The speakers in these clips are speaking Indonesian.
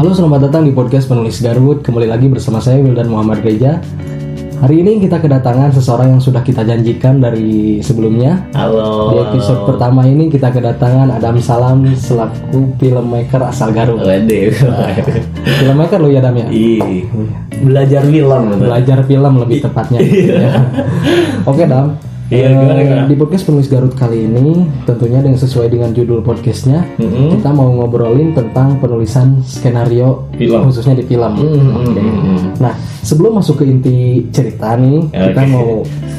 Halo, selamat datang di podcast penulis Garwood. Kembali lagi bersama saya Wildan Muhammad Geja. Hari ini kita kedatangan seseorang yang sudah kita janjikan dari sebelumnya. Halo. Di episode pertama ini kita kedatangan Adam Salam selaku filmmaker asal Garut. Wede. Filmmaker lo ya Adam ya? Ih, belajar film. Belajar film lebih tepatnya. gitu ya. Oke Dam. Iya, Eh, gimana, gimana? Di podcast penulis Garut kali ini tentunya dengan sesuai dengan judul podcastnya Mm-mm. kita mau ngobrolin tentang penulisan skenario Film. khususnya di film. Mm, Oke. mm, mm. Nah sebelum masuk ke inti cerita nih kita Oke. mau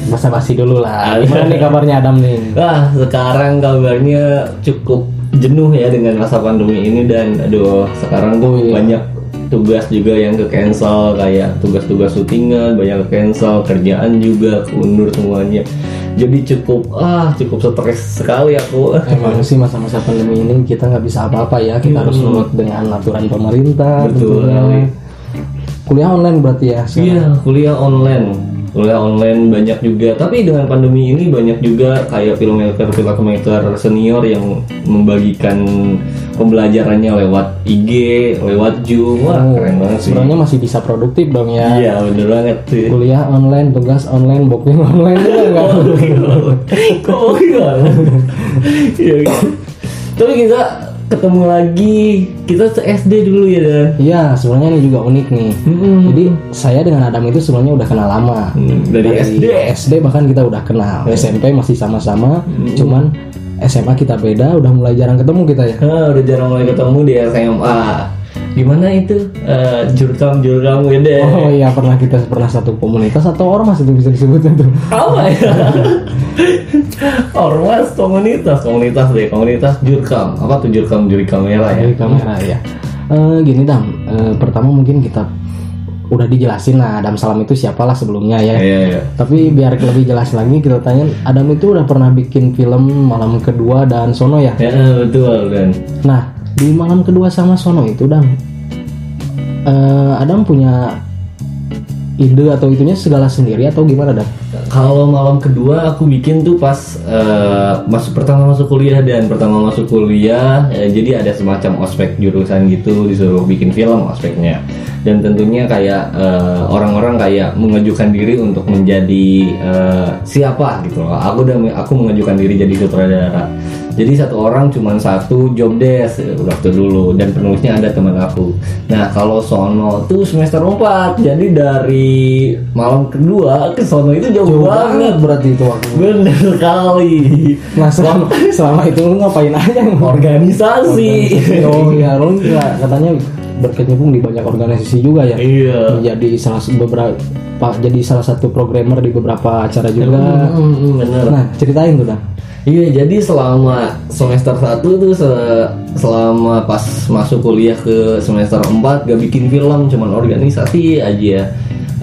basa-basi dulu lah. Oke. Gimana nih kabarnya Adam nih? Wah, sekarang kabarnya cukup jenuh ya dengan masa pandemi ini dan aduh, sekarang tuh Oh, iya. banyak tugas juga yang ke cancel kayak tugas-tugas syutingan banyak ke cancel kerjaan juga keundur semuanya jadi cukup ah cukup stres sekali aku Emang sih masa-masa pandemi ini kita nggak bisa apa-apa ya. Kita harus nurut dengan aturan pemerintah. Hmm. Betul tentunya. Kuliah online berarti ya. Iya, kuliah online. Kuliah online banyak juga, tapi dengan pandemi ini banyak juga kayak filmmaker filmmaker senior yang membagikan pembelajarannya lewat IG, lewat Zoom. Wah, Oh, keren banget sih. Sebenarnya masih bisa produktif dong ya. Iya, bener banget sih. Kuliah online, tugas online, booking online juga enggak. Kok iya? Iya. iya. Tapi kita ketemu lagi, kita se SD dulu ya dan. Iya, sebenarnya ini juga unik nih. Jadi saya dengan Adam itu sebenarnya udah kenal lama. Hmm, dari SD. SD bahkan kita udah kenal. SMP masih sama-sama, cuman SMA kita beda, udah mulai jarang ketemu kita ya. Ah, udah jarang mulai ketemu di SMA. Gimana itu? Eh, jurkam jurkam gede. Oh iya pernah kita pernah satu komunitas atau ormas itu bisa disebutnya tuh. Apa ya? Ormas komunitas, komunitas deh, komunitas jurkam. Apa tuh jurkam juri kamera ya? Dari kamera ya. Eh, gini Dam, Eh, pertama mungkin kita udah dijelasin lah Adam Salam itu siapalah sebelumnya ya. Iya iya. Tapi biar lebih jelas lagi kita tanya Adam itu udah pernah bikin film Malam Kedua dan Sono ya. Ya betul dan. Nah di Malam Kedua sama Sono itu Dam, eh, Adam punya ide atau itunya segala sendiri atau gimana Dam? Kalau malam kedua aku bikin tuh pas eh, masuk pertama masuk kuliah dan pertama masuk kuliah eh, jadi ada semacam ospek jurusan gitu disuruh bikin film ospeknya dan tentunya kayak eh, orang-orang kayak mengajukan diri untuk menjadi eh, siapa gitu loh. Aku udah aku mengajukan diri jadi sutradara. Jadi satu orang cuma satu job desk waktu dulu dan penulisnya ada teman aku. Nah kalau sono tuh semester 4 jadi dari malam kedua ke sono itu jauh, banget. berarti itu waktu. Bener kali. Nah selama, selama itu lu ngapain aja? Organisasi. oh iya, lu katanya berkecimpung di banyak organisasi juga ya. iya. Menjadi salah beberapa jadi salah satu programmer di beberapa acara juga. Hmm, bener. Nah ceritain tuh Dan. Iya, jadi selama semester 1 tuh se- selama pas masuk kuliah ke semester 4 gak bikin film, cuman organisasi aja.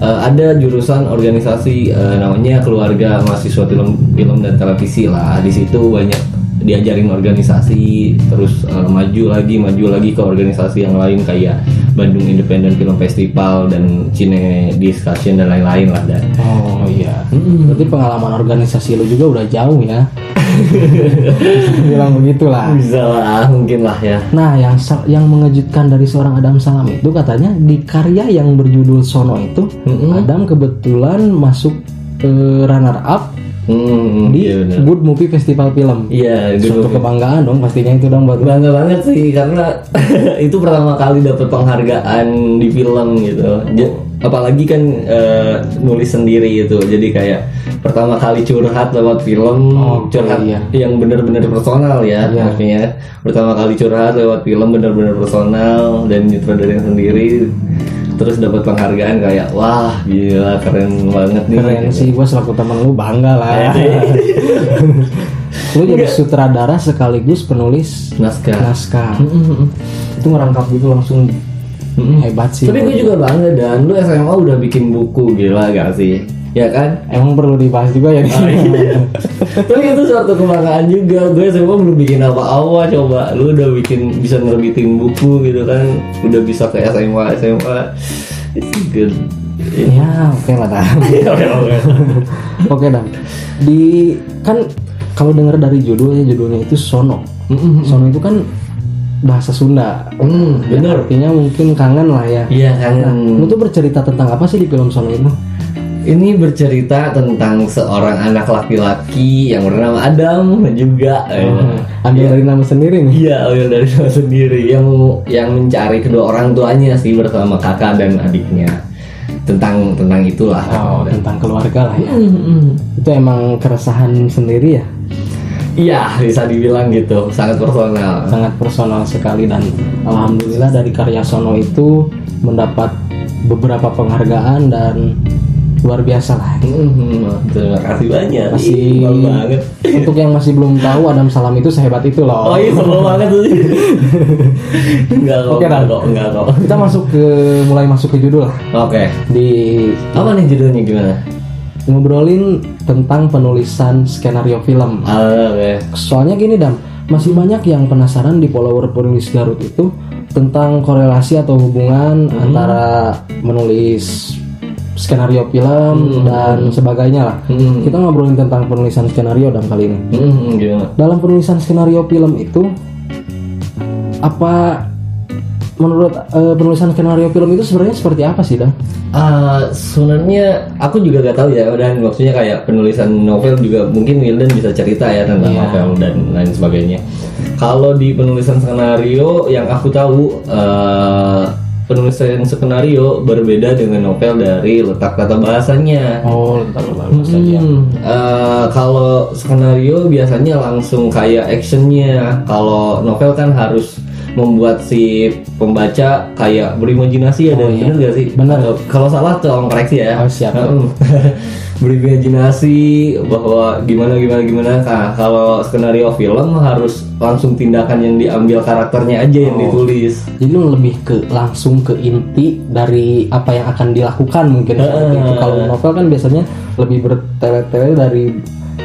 Eh, ada jurusan organisasi eh, namanya keluarga mahasiswa film film dan televisi lah. Di situ banyak diajarin organisasi, terus eh, maju lagi, maju lagi ke organisasi yang lain kayak Bandung Independent Film Festival dan Cine Discussion dan lain-lain lah dan. Oh iya. Berarti pengalaman organisasi lu juga udah jauh ya. Bilang begitulah. Bisa lah, mungkin lah ya. Nah, yang yang mengejutkan dari seorang Adam Salam itu katanya di karya yang berjudul Sono itu Mm-mm. Adam kebetulan masuk eh, runner up Hmm, di iya. Good Movie Festival Film. Iya, Suatu movie. kebanggaan dong pastinya itu dong buat bangga banget sih karena itu pertama kali dapat penghargaan di film gitu. Apalagi kan eh, nulis sendiri gitu. Jadi kayak pertama kali curhat lewat film, Oh, curhat iya. yang benar-benar personal ya Iya. maksudnya. Pertama kali curhat lewat film benar-benar personal dan nyutradarin sendiri. Terus dapat penghargaan kayak wah gila keren banget nih. Keren sih, gue selaku temen lu bangga lah. Iya. lu jadi sutradara sekaligus penulis Naskah. naskah. Itu ngerangkap gitu langsung hebat sih. Tapi gue juga bangga dan lu SMA udah bikin buku gila gak sih? Ya kan? Emang perlu dibahas juga ya. Tapi itu suatu kebanggaan juga. Gue SMA belum bikin apa-apa coba. Lu udah bikin bisa nerbitin buku gitu kan. Udah bisa ke SMA SMA. Good. ya oke lah Dam. Oke, oke. Oke Dam. Di kan kalau dengar dari judulnya judulnya itu Sono. Sono itu kan bahasa Sunda. Hmm, Ya, bener. artinya mungkin kangen lah ya. Iya Nah, kangen. lu tuh bercerita tentang apa sih di film Sono itu? Ini bercerita tentang seorang anak laki-laki yang bernama Adam juga. Hmm, ambil dari nama sendiri nih. Iya, ambil dari nama sendiri yang yang mencari kedua orang tuanya sih bersama kakak dan adiknya. Tentang tentang itulah. Oh, tentang keluarga lah ya. Hmm, hmm. Itu emang keresahan sendiri ya. Iya, bisa dibilang gitu, sangat personal. Sangat personal sekali dan alhamdulillah dari karya Sono itu mendapat beberapa penghargaan dan luar biasa lah. Hmm, terima kasih banyak. Masih banget. untuk yang masih belum tahu Adam Salam itu sehebat itu loh. Oh iya, sebel banget tuh. enggak kok, Oke, enggak kok, enggak kok. Kita masuk ke mulai masuk ke judul lah. Oke. di Apa nih judulnya gimana? ngobrolin tentang penulisan skenario film. Ah, Oke. Soalnya gini Dam, masih banyak yang penasaran di follower penulis Garut itu tentang korelasi atau hubungan antara menulis skenario film dan sebagainya lah. Hmm. Kita ngobrolin tentang penulisan skenario Dam kali ini. Hmm, gimana? Dalam penulisan skenario film itu apa menurut eh, penulisan skenario film itu sebenarnya seperti apa sih Dam? Ah, sebenarnya aku juga gak tahu ya dan maksudnya kayak penulisan novel juga mungkin Wildan bisa cerita ya tentang Iya. novel dan lain sebagainya. Kalau di penulisan skenario yang aku tahu eh, penulisan skenario berbeda dengan novel dari letak kata bahasanya. Oh, bentar, bentar saja. Hmm, eh, kalau skenario biasanya langsung kayak actionnya. Kalau novel kan harus membuat si pembaca kayak berimajinasi ya dan bener gak sih? Bener. Atau- Kalau salah tolong koreksi ya. Oh, siap. Hmm. berimajinasi bahwa gimana gimana gimana. Nah, kalau skenario film harus langsung tindakan yang diambil karakternya aja yang ditulis. Jadi lu lebih ke langsung ke inti dari apa yang akan dilakukan mungkin seperti itu. Kalau novel kan biasanya lebih bertele-tele dari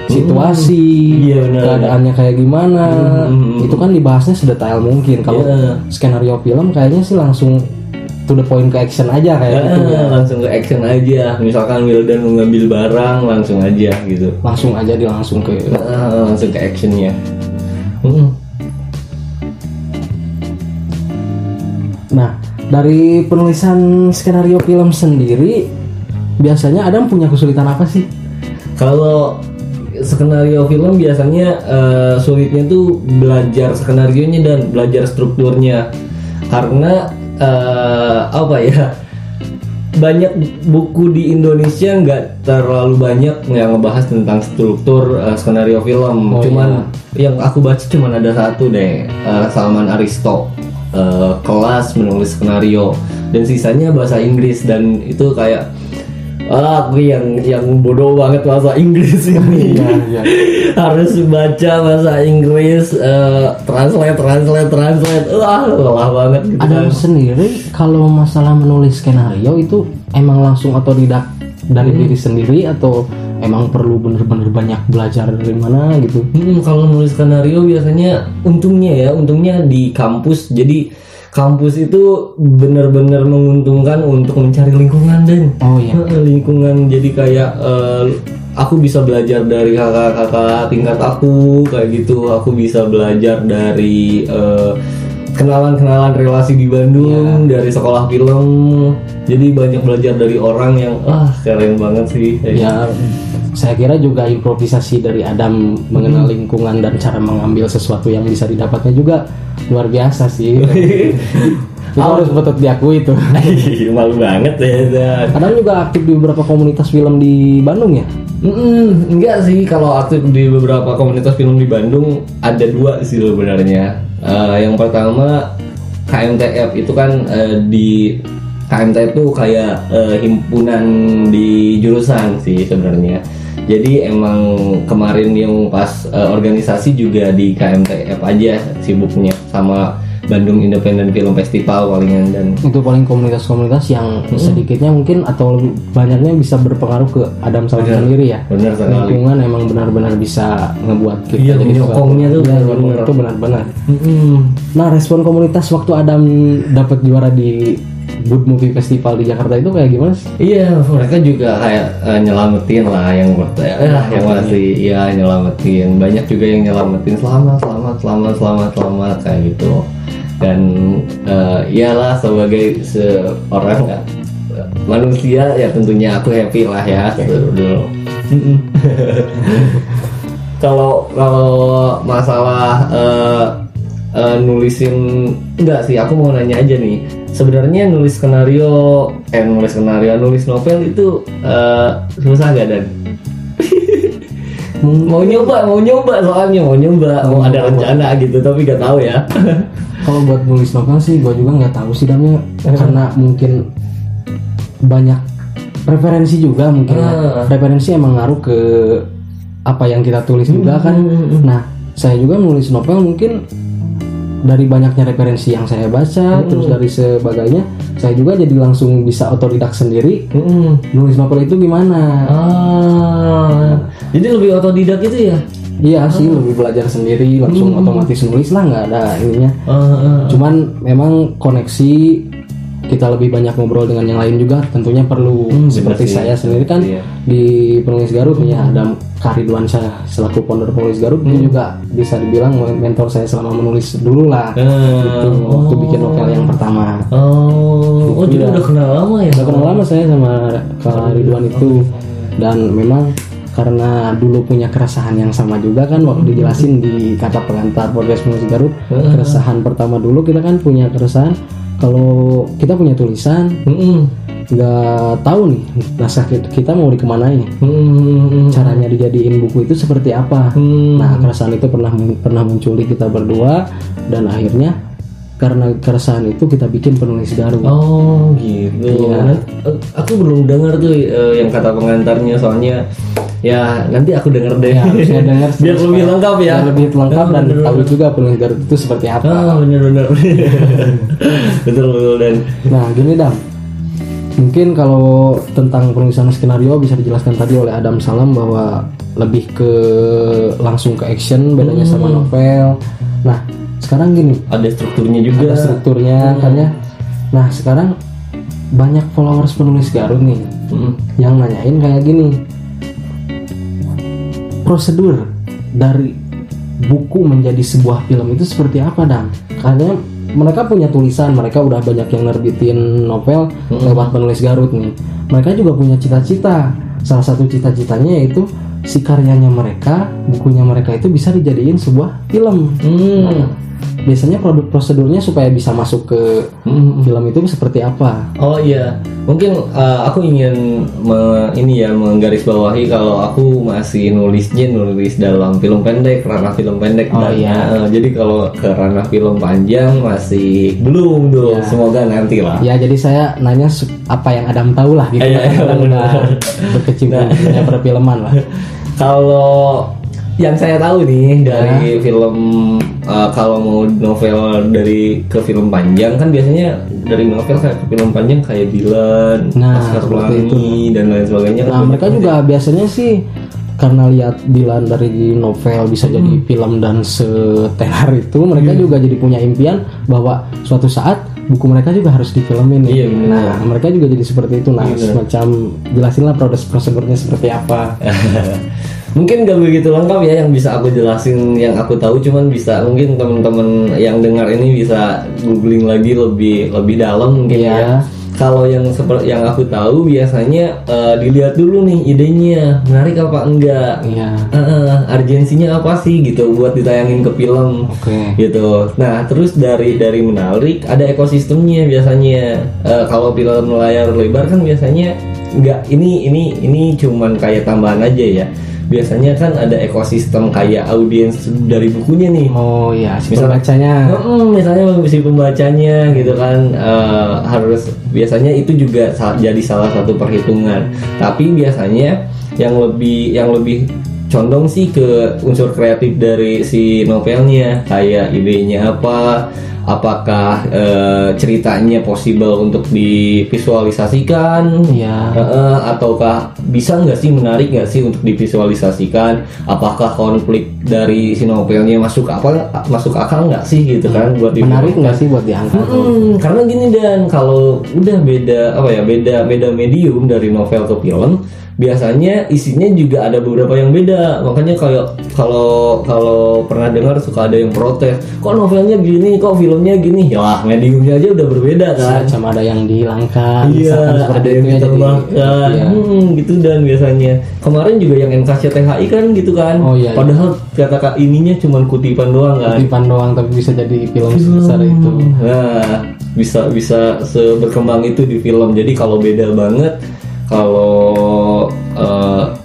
situasi, Iya, benar. keadaannya kayak gimana. Hmm. Itu kan dibahasnya sedetail mungkin. Kalau Iya. skenario film kayaknya sih langsung to the point ke action aja kayak gitu. Ah, langsung ke action aja. Misalkan Wildan mau ngambil barang langsung aja gitu. Langsung aja dia langsung ke Ah, langsung ke actionnya. Hmm. Nah, dari penulisan skenario film sendiri biasanya Adam punya kesulitan apa sih? Kalau skenario film biasanya eh, sulitnya tuh belajar skenario nya dan belajar strukturnya karena eh, apa ya? Banyak buku di Indonesia nggak terlalu banyak yang ngebahas tentang struktur eh, skenario film. Oh, cuman yang aku baca cuman ada satu deh eh, Salman Aristo. Eh, kelas menulis skenario. Dan sisanya bahasa Inggris dan itu kayak ah aku yang yang bodoh banget bahasa Inggris ini iya. harus baca bahasa Inggris eh, translate translate translate wah lelah banget gitu Adam kan. sendiri kalau masalah menulis skenario itu emang langsung otodidak dari Hmm. diri sendiri atau emang perlu bener-bener banyak belajar dari mana gitu? Hmm, kalau nulis skenario biasanya untungnya ya, untungnya di kampus. Jadi kampus itu benar-benar menguntungkan untuk mencari lingkungan dan Oh iya. lingkungan. Jadi kayak eh, aku bisa belajar dari kakak-kakak tingkat aku kayak gitu. Aku bisa belajar dari eh, kenalan-kenalan relasi di Bandung dari sekolah film. Jadi banyak belajar dari orang yang ah keren banget sih. Ya saya kira juga improvisasi dari Adam mengenal lingkungan dan cara mengambil sesuatu yang bisa didapatnya juga luar biasa sih. itu harus betul diakui itu. Malu banget ya. Adam juga aktif di beberapa komunitas film di Bandung ya. Mm-mm, enggak sih kalau aktif di beberapa komunitas film di Bandung ada dua sih sebenarnya. Eh, yang pertama KMTF itu kan eh, di KMTF itu kayak eh, himpunan di jurusan sih sebenarnya. Jadi emang kemarin yang pas eh, organisasi juga di KMTF aja sibuknya sama Bandung Independent Film Festival palingan dan Itu paling komunitas-komunitas yang sedikitnya mungkin atau lebih banyaknya bisa berpengaruh ke Adam Salam sendiri ya. benar sekali. Lingkungan emang benar-benar bisa ngebuat kita Iya, jadi menyokongnya tuh Iya, benar-benar. itu benar-benar. Mm-mm. Nah, respon komunitas waktu Adam dapat juara di Good Movie Festival di Jakarta itu kayak gimana sih? Iya, mereka juga kayak eh, nyelamatin lah yang bertanya, eh, yang masih iya nyelamatin. Banyak juga yang nyelamatin selamat, selamat, selamat, selamat, selamat kayak gitu. dan eh, iyalah sebagai seorang eh, manusia ya tentunya aku happy lah ya dulu kalau kalau masalah eh, eh, nulisin enggak sih aku mau nanya aja nih sebenarnya nulis skenario eh nulis skenario nulis novel itu eh, susah gak dan mau nyoba mau nyoba soalnya mau nyoba mau ada rencana gitu tapi gak tahu ya Kalau buat nulis novel sih, gue juga nggak tahu sih damnya karena mungkin banyak referensi juga mungkin. Ah. Referensi emang ngaruh ke apa yang kita tulis juga kan. Nah, saya juga nulis novel mungkin dari banyaknya referensi yang saya baca, terus dari sebagainya, saya juga jadi langsung bisa otodidak sendiri. Mm. Nulis novel itu gimana? ah jadi lebih otodidak itu ya Iya sih, lebih belajar sendiri, langsung otomatis nulis lah, nggak ada ininya. Ah, ah. Cuman memang koneksi kita lebih banyak ngobrol dengan yang lain juga tentunya perlu seperti sih. saya sendiri kan Iya. di penulis Garut ya ada Karidwan saya selaku founder penulis Garut itu juga bisa dibilang mentor saya selama menulis dulu lah. Ah. itu waktu bikin novel yang pertama. Oh. Oh jadi udah kenal lama ya? Udah kenal lama saya sama Kak Ridwan itu. Dan memang karena dulu punya keresahan yang sama juga kan waktu dijelasin di kata pengantar podcast musik Garut keresahan pertama dulu kita kan punya keresahan kalau kita punya tulisan Mm-mm. nggak tahu nih naskah kita, kita mau dikemanain Mm-mm. caranya dijadiin buku itu seperti apa Hmm. nah keresahan itu pernah pernah muncul di kita berdua dan akhirnya karena keresahan itu kita bikin penulis Garut Oh gitu. Eh, aku belum dengar tuh eh, yang kata pengantarnya soalnya ya nanti aku denger deh. Ya, harusnya dengar Biar lebih lengkap ya. Biar lebih lengkap dan bener, tahu juga penulis Garut itu seperti apa. Ah bener-bener. betul betul dan. Nah, gini Dam. Mungkin kalau tentang penulisan skenario bisa dijelaskan tadi oleh Adam Salam bahwa lebih ke langsung ke action bedanya sama Hmm. novel. Nah, sekarang gini, Ada strukturnya juga. ada strukturnya kan ya. Nah, sekarang banyak followers penulis Garut nih Mm. yang nanyain kayak gini. Prosedur dari buku menjadi sebuah film itu seperti apa, Dan? Karena mereka punya tulisan, mereka udah banyak yang nerbitin novel lewat penulis Garut nih. Mereka juga punya cita-cita. Salah satu cita-citanya yaitu si karyanya mereka, bukunya mereka itu bisa dijadiin sebuah film. Hmm. Biasanya produk prosedurnya supaya bisa masuk ke Hmm. film itu seperti apa? Oh iya, mungkin eh, aku ingin me- ini ya menggarisbawahi kalau aku masih nulisnya nulis dalam film pendek, ranah film pendek. Oh, Dan, iya. eh, jadi kalau ke ranah film panjang masih belum tuh. Iya. Semoga nanti lah. Ya jadi saya nanya apa yang Adam tahu lah gitu. Iya, iya, Adam udah berkecimpung dunia perfilman lah. Kalau yang saya tahu nih dari film eh, kalau mau novel dari ke film panjang kan biasanya dari novel kayak ke film panjang kayak Dylan, Nah, Oscar Pelangi dan lain sebagainya. kan Nah banyak mereka juga biasanya sih karena lihat Dilan dari novel bisa jadi film dan setenar itu mereka juga jadi punya impian bahwa suatu saat buku mereka juga harus difilmin. Iya, benar. nah mereka juga jadi seperti itu. Nah semacam jelasinlah proses prosedurnya seperti apa mungkin gak begitu lengkap ya yang bisa aku jelasin yang aku tahu cuman bisa mungkin teman-teman yang dengar ini bisa googling lagi lebih lebih dalam mungkin Iya. ya kalau yang seperti yang aku tahu biasanya eh, dilihat dulu nih idenya menarik apa enggak iya Eh, urgensinya apa sih gitu buat ditayangin ke film oke gitu. Nah terus dari dari menarik ada ekosistemnya biasanya. Eh, kalau film layar lebar kan biasanya nggak ini ini ini cuman kayak tambahan aja ya. Biasanya kan ada ekosistem kayak audiens dari bukunya nih. oh iya si Misal- pembacanya Mm, misalnya si pembacanya gitu kan eh, harus biasanya itu juga jadi salah satu perhitungan. Tapi biasanya yang lebih yang lebih condong sih ke unsur kreatif dari si novelnya kayak idenya apa apakah eh, ceritanya possible untuk divisualisasikan? Iya. Heeh, ataukah bisa nggak sih menarik nggak sih untuk divisualisasikan? Apakah konflik dari si novelnya masuk apa masuk akal nggak sih gitu kan buat menarik nggak sih buat diangkat? Mm-mm, karena gini dan kalau udah beda apa ya beda beda medium dari novel ke film biasanya isinya juga ada beberapa yang beda. Makanya kayak kalau kalau pernah dengar suka ada yang protes kok novelnya gini? Kok filmnya gini? Ya lah mediumnya aja udah berbeda kan. Macam ada yang dihilangkan, Iya, ada yang itu ya, Iya. hmm, gitu dan biasanya. Kemarin juga yang NKCTHI kan gitu kan, Oh, iya, iya. padahal kata ininya cuma kutipan doang kan, Kutipan doang tapi bisa jadi film. sebesar itu. nah bisa bisa seberkembang itu di film, jadi kalau beda banget, kalau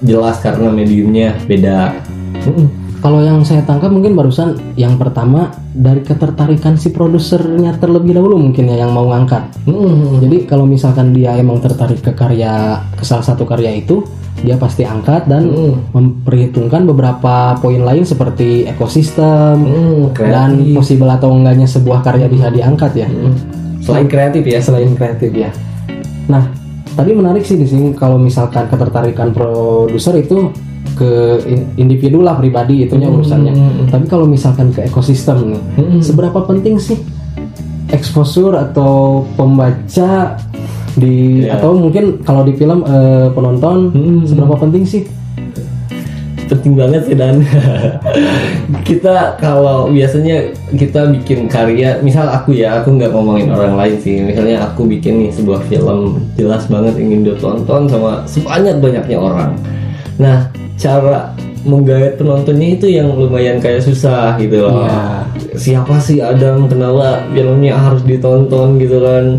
jelas karena mediumnya beda, Hmm, Kalau yang saya tangkap mungkin barusan yang pertama dari ketertarikan si produsernya terlebih dahulu mungkin ya yang mau ngangkat. hmm, Jadi kalau misalkan dia emang tertarik ke karya ke salah satu karya itu, dia pasti angkat dan hmm, memperhitungkan beberapa poin lain seperti ekosistem hmm, dan possible atau enggaknya sebuah karya bisa diangkat ya. Hmm. Selain kreatif ya, Selain kreatif ya. Nah, tadi menarik sih di sini kalau misalkan ketertarikan produser itu ke in- individu lah pribadi itunya urusannya. Hmm. Tapi kalau misalkan ke ekosistem nih, Hmm. seberapa penting sih exposure atau pembaca di Iya. atau mungkin kalau di film eh, penonton Hmm. seberapa penting sih? Penting banget sih dan. Kita kalau biasanya kita bikin karya misal aku ya aku nggak ngomongin orang lain sih. Misalnya aku bikin nih sebuah film jelas banget ingin ditonton sama sebanyak banyaknya orang. Nah cara menggait penontonnya itu yang lumayan kayak susah gitu loh. Iya. siapa sih Adam? Kenapa filmnya harus ditonton gitu kan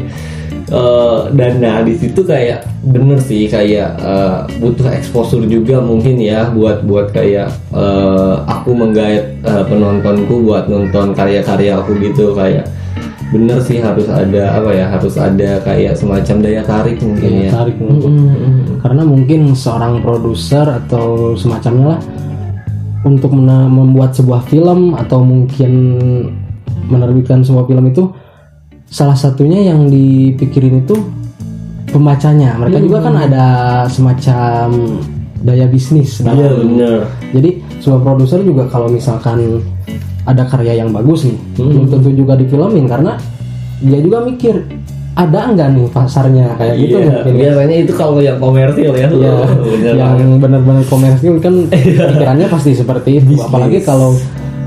Eh, dan nah di situ kayak bener sih kayak eh, butuh exposure juga mungkin ya buat buat kayak eh, aku menggait eh, penontonku buat nonton karya-karya aku gitu kayak bener sih harus ada apa ya harus ada kayak semacam daya tarik mungkin ya Tarik Mm-mm. karena mungkin seorang produser atau semacamnya lah untuk membuat sebuah film atau mungkin menerbitkan sebuah film itu salah satunya yang dipikirin itu pembacanya mereka juga kan ada semacam daya bisnis iya dalam- bener jadi sebuah produser juga kalau misalkan ada karya yang bagus nih belum tentu juga difilmin karena dia juga mikir ada enggak nih pasarnya kayak gitu Iya, mungkin ya. biasanya itu kalau yang komersil ya Iya, bener yang benar-benar komersil kan pikirannya pasti seperti itu. Apalagi kalau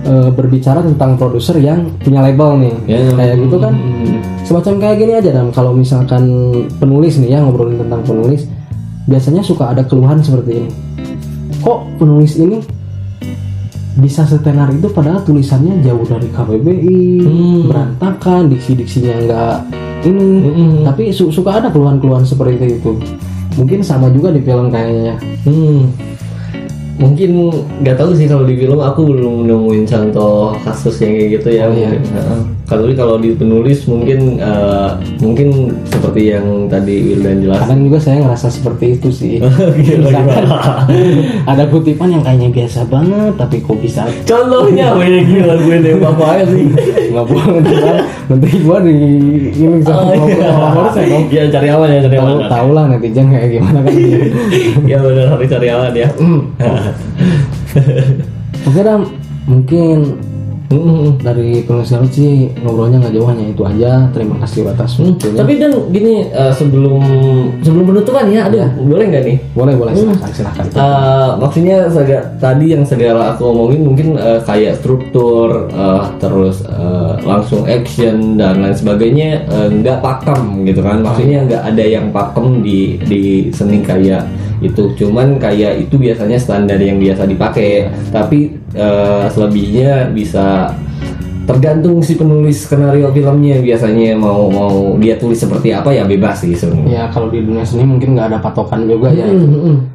e, berbicara tentang produser yang punya label nih, Ya. kayak gitu kan. Hmm. Semacam kayak gini aja dam. Kalau misalkan penulis nih ya ngobrolin tentang penulis, biasanya suka ada keluhan seperti ini. Kok penulis ini bisa setenar itu padahal tulisannya jauh dari KBBI, Hmm. berantakan, diksi-diksinya enggak ini. Mm-mm. Tapi su- suka ada keluhan-keluhan seperti itu. Mungkin sama juga di film kayaknya. Hmm. Mungkin nggak tahu sih kalau di film aku belum nemuin contoh kasus yang kayak gitu ya. Oh, iya. mungkin. Kalau kalau di penulis mungkin eh, mungkin seperti yang tadi Wildan jelaskan. Kadang juga saya ngerasa seperti itu sih. Gila, Misalkan ada kutipan yang kayaknya biasa banget, tapi kok bisa Contohnya gue gila gue nembak apa aja sih. nggak boleh nanti nanti gua di ini sama Oh, iya. ngobrol saya dong. Ya cari aman ya cari aman. tahu lah netizen kayak gimana kan. Ya benar harus cari aman ya. Oke dam, mungkin Hmm. dari penulis Garut sih ngobrolnya nggak jauh hanya itu aja. Terima kasih atas Hmm, waktunya. Tapi dan gini eh, sebelum sebelum penutupan ya, aduh boleh nggak nih? Boleh boleh silahkan silahkan. Eh, maksudnya sega- tadi yang segala aku omongin mungkin eh, kayak struktur eh, terus eh, langsung action dan lain sebagainya nggak pakem gitu kan maksudnya nggak ada yang pakem di di seni kayak itu cuman kayak itu biasanya standar yang biasa dipakai. Tapi eh, selebihnya bisa tergantung si penulis skenario filmnya biasanya mau mau dia tulis seperti apa ya bebas sih sebenarnya Ya kalau di dunia seni mungkin nggak ada patokan juga ya.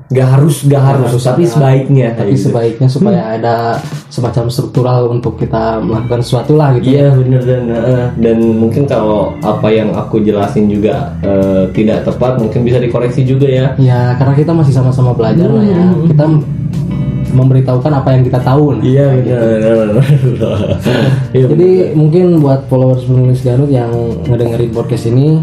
Gak harus, gak harus, harus tapi ada. sebaiknya. Tapi gitu. sebaiknya supaya ada semacam struktural untuk kita melakukan sesuatu lah gitu. Iya bener dan eh, dan mungkin kalau apa yang aku jelasin juga eh, tidak tepat mungkin bisa dikoreksi juga ya. Ya karena kita masih sama-sama belajar lah ya. Kita memberitahukan apa yang kita tahu. nah. Iya benar. Jadi mungkin buat followers penulis Garut yang ngedengerin podcast ini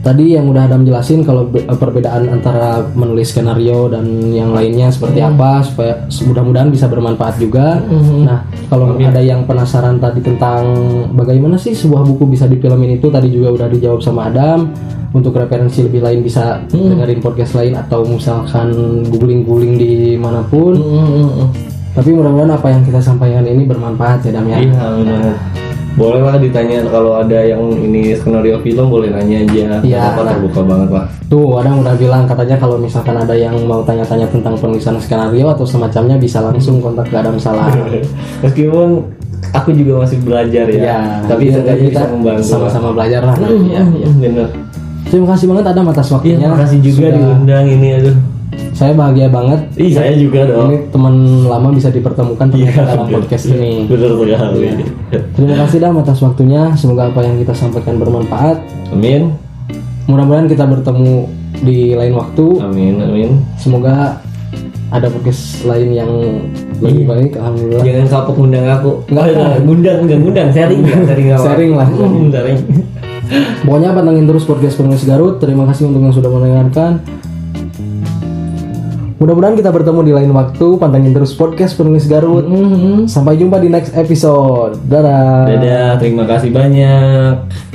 tadi yang udah Adam jelasin kalau be- perbedaan antara menulis skenario dan yang lainnya seperti apa supaya mudah-mudahan bisa bermanfaat juga. Nah, kalau ada yang penasaran tadi tentang bagaimana sih sebuah buku bisa difilmin itu tadi juga udah dijawab sama Adam. Untuk referensi lebih lain bisa dengerin podcast lain atau misalkan googling-googling di mana pun. Tapi mudah-mudahan apa yang kita sampaikan ini bermanfaat ya Dam ya. Iya benar. Boleh lah ditanya kalau ada yang ini skenario film boleh nanya aja. Iya, Apa nah. terbuka banget lah. Tuh, Adam udah bilang katanya kalau misalkan ada yang mau tanya-tanya tentang penulisan skenario atau semacamnya bisa langsung kontak ke Adam Salah. Meskipun aku juga masih belajar ya. Ya, tapi biar setidaknya bisa kita membantu. sama-sama belajar lah. nanti ya. Iya, benar. Terima kasih banget Adam atas Iya, waktunya. makasih juga Sudah- diundang ini aduh. Saya bahagia banget. Ih, saya juga dong. Ini teman lama bisa dipertemukan Iya, dalam podcast ini. Benar sekali. Terima kasih Dam atas waktunya. Semoga apa yang kita sampaikan bermanfaat. Amin. Mudah-mudahan kita bertemu di lain waktu. Amin, amin. Semoga ada podcast lain yang lebih baik. Alhamdulillah. Jangan kapok ngundang aku. Nggak, Oh, ngundang, enggak ngundang, sharing ya, sharing apa? Sharing lah. Sharing. Pokoknya pantengin terus podcast penulis Garut. Terima kasih untuk yang sudah mendengarkan. Mudah-mudahan kita bertemu di lain waktu. Pantengin terus podcast penulis Garut. Sampai jumpa di next episode. Dadah. Dadah, terima kasih banyak.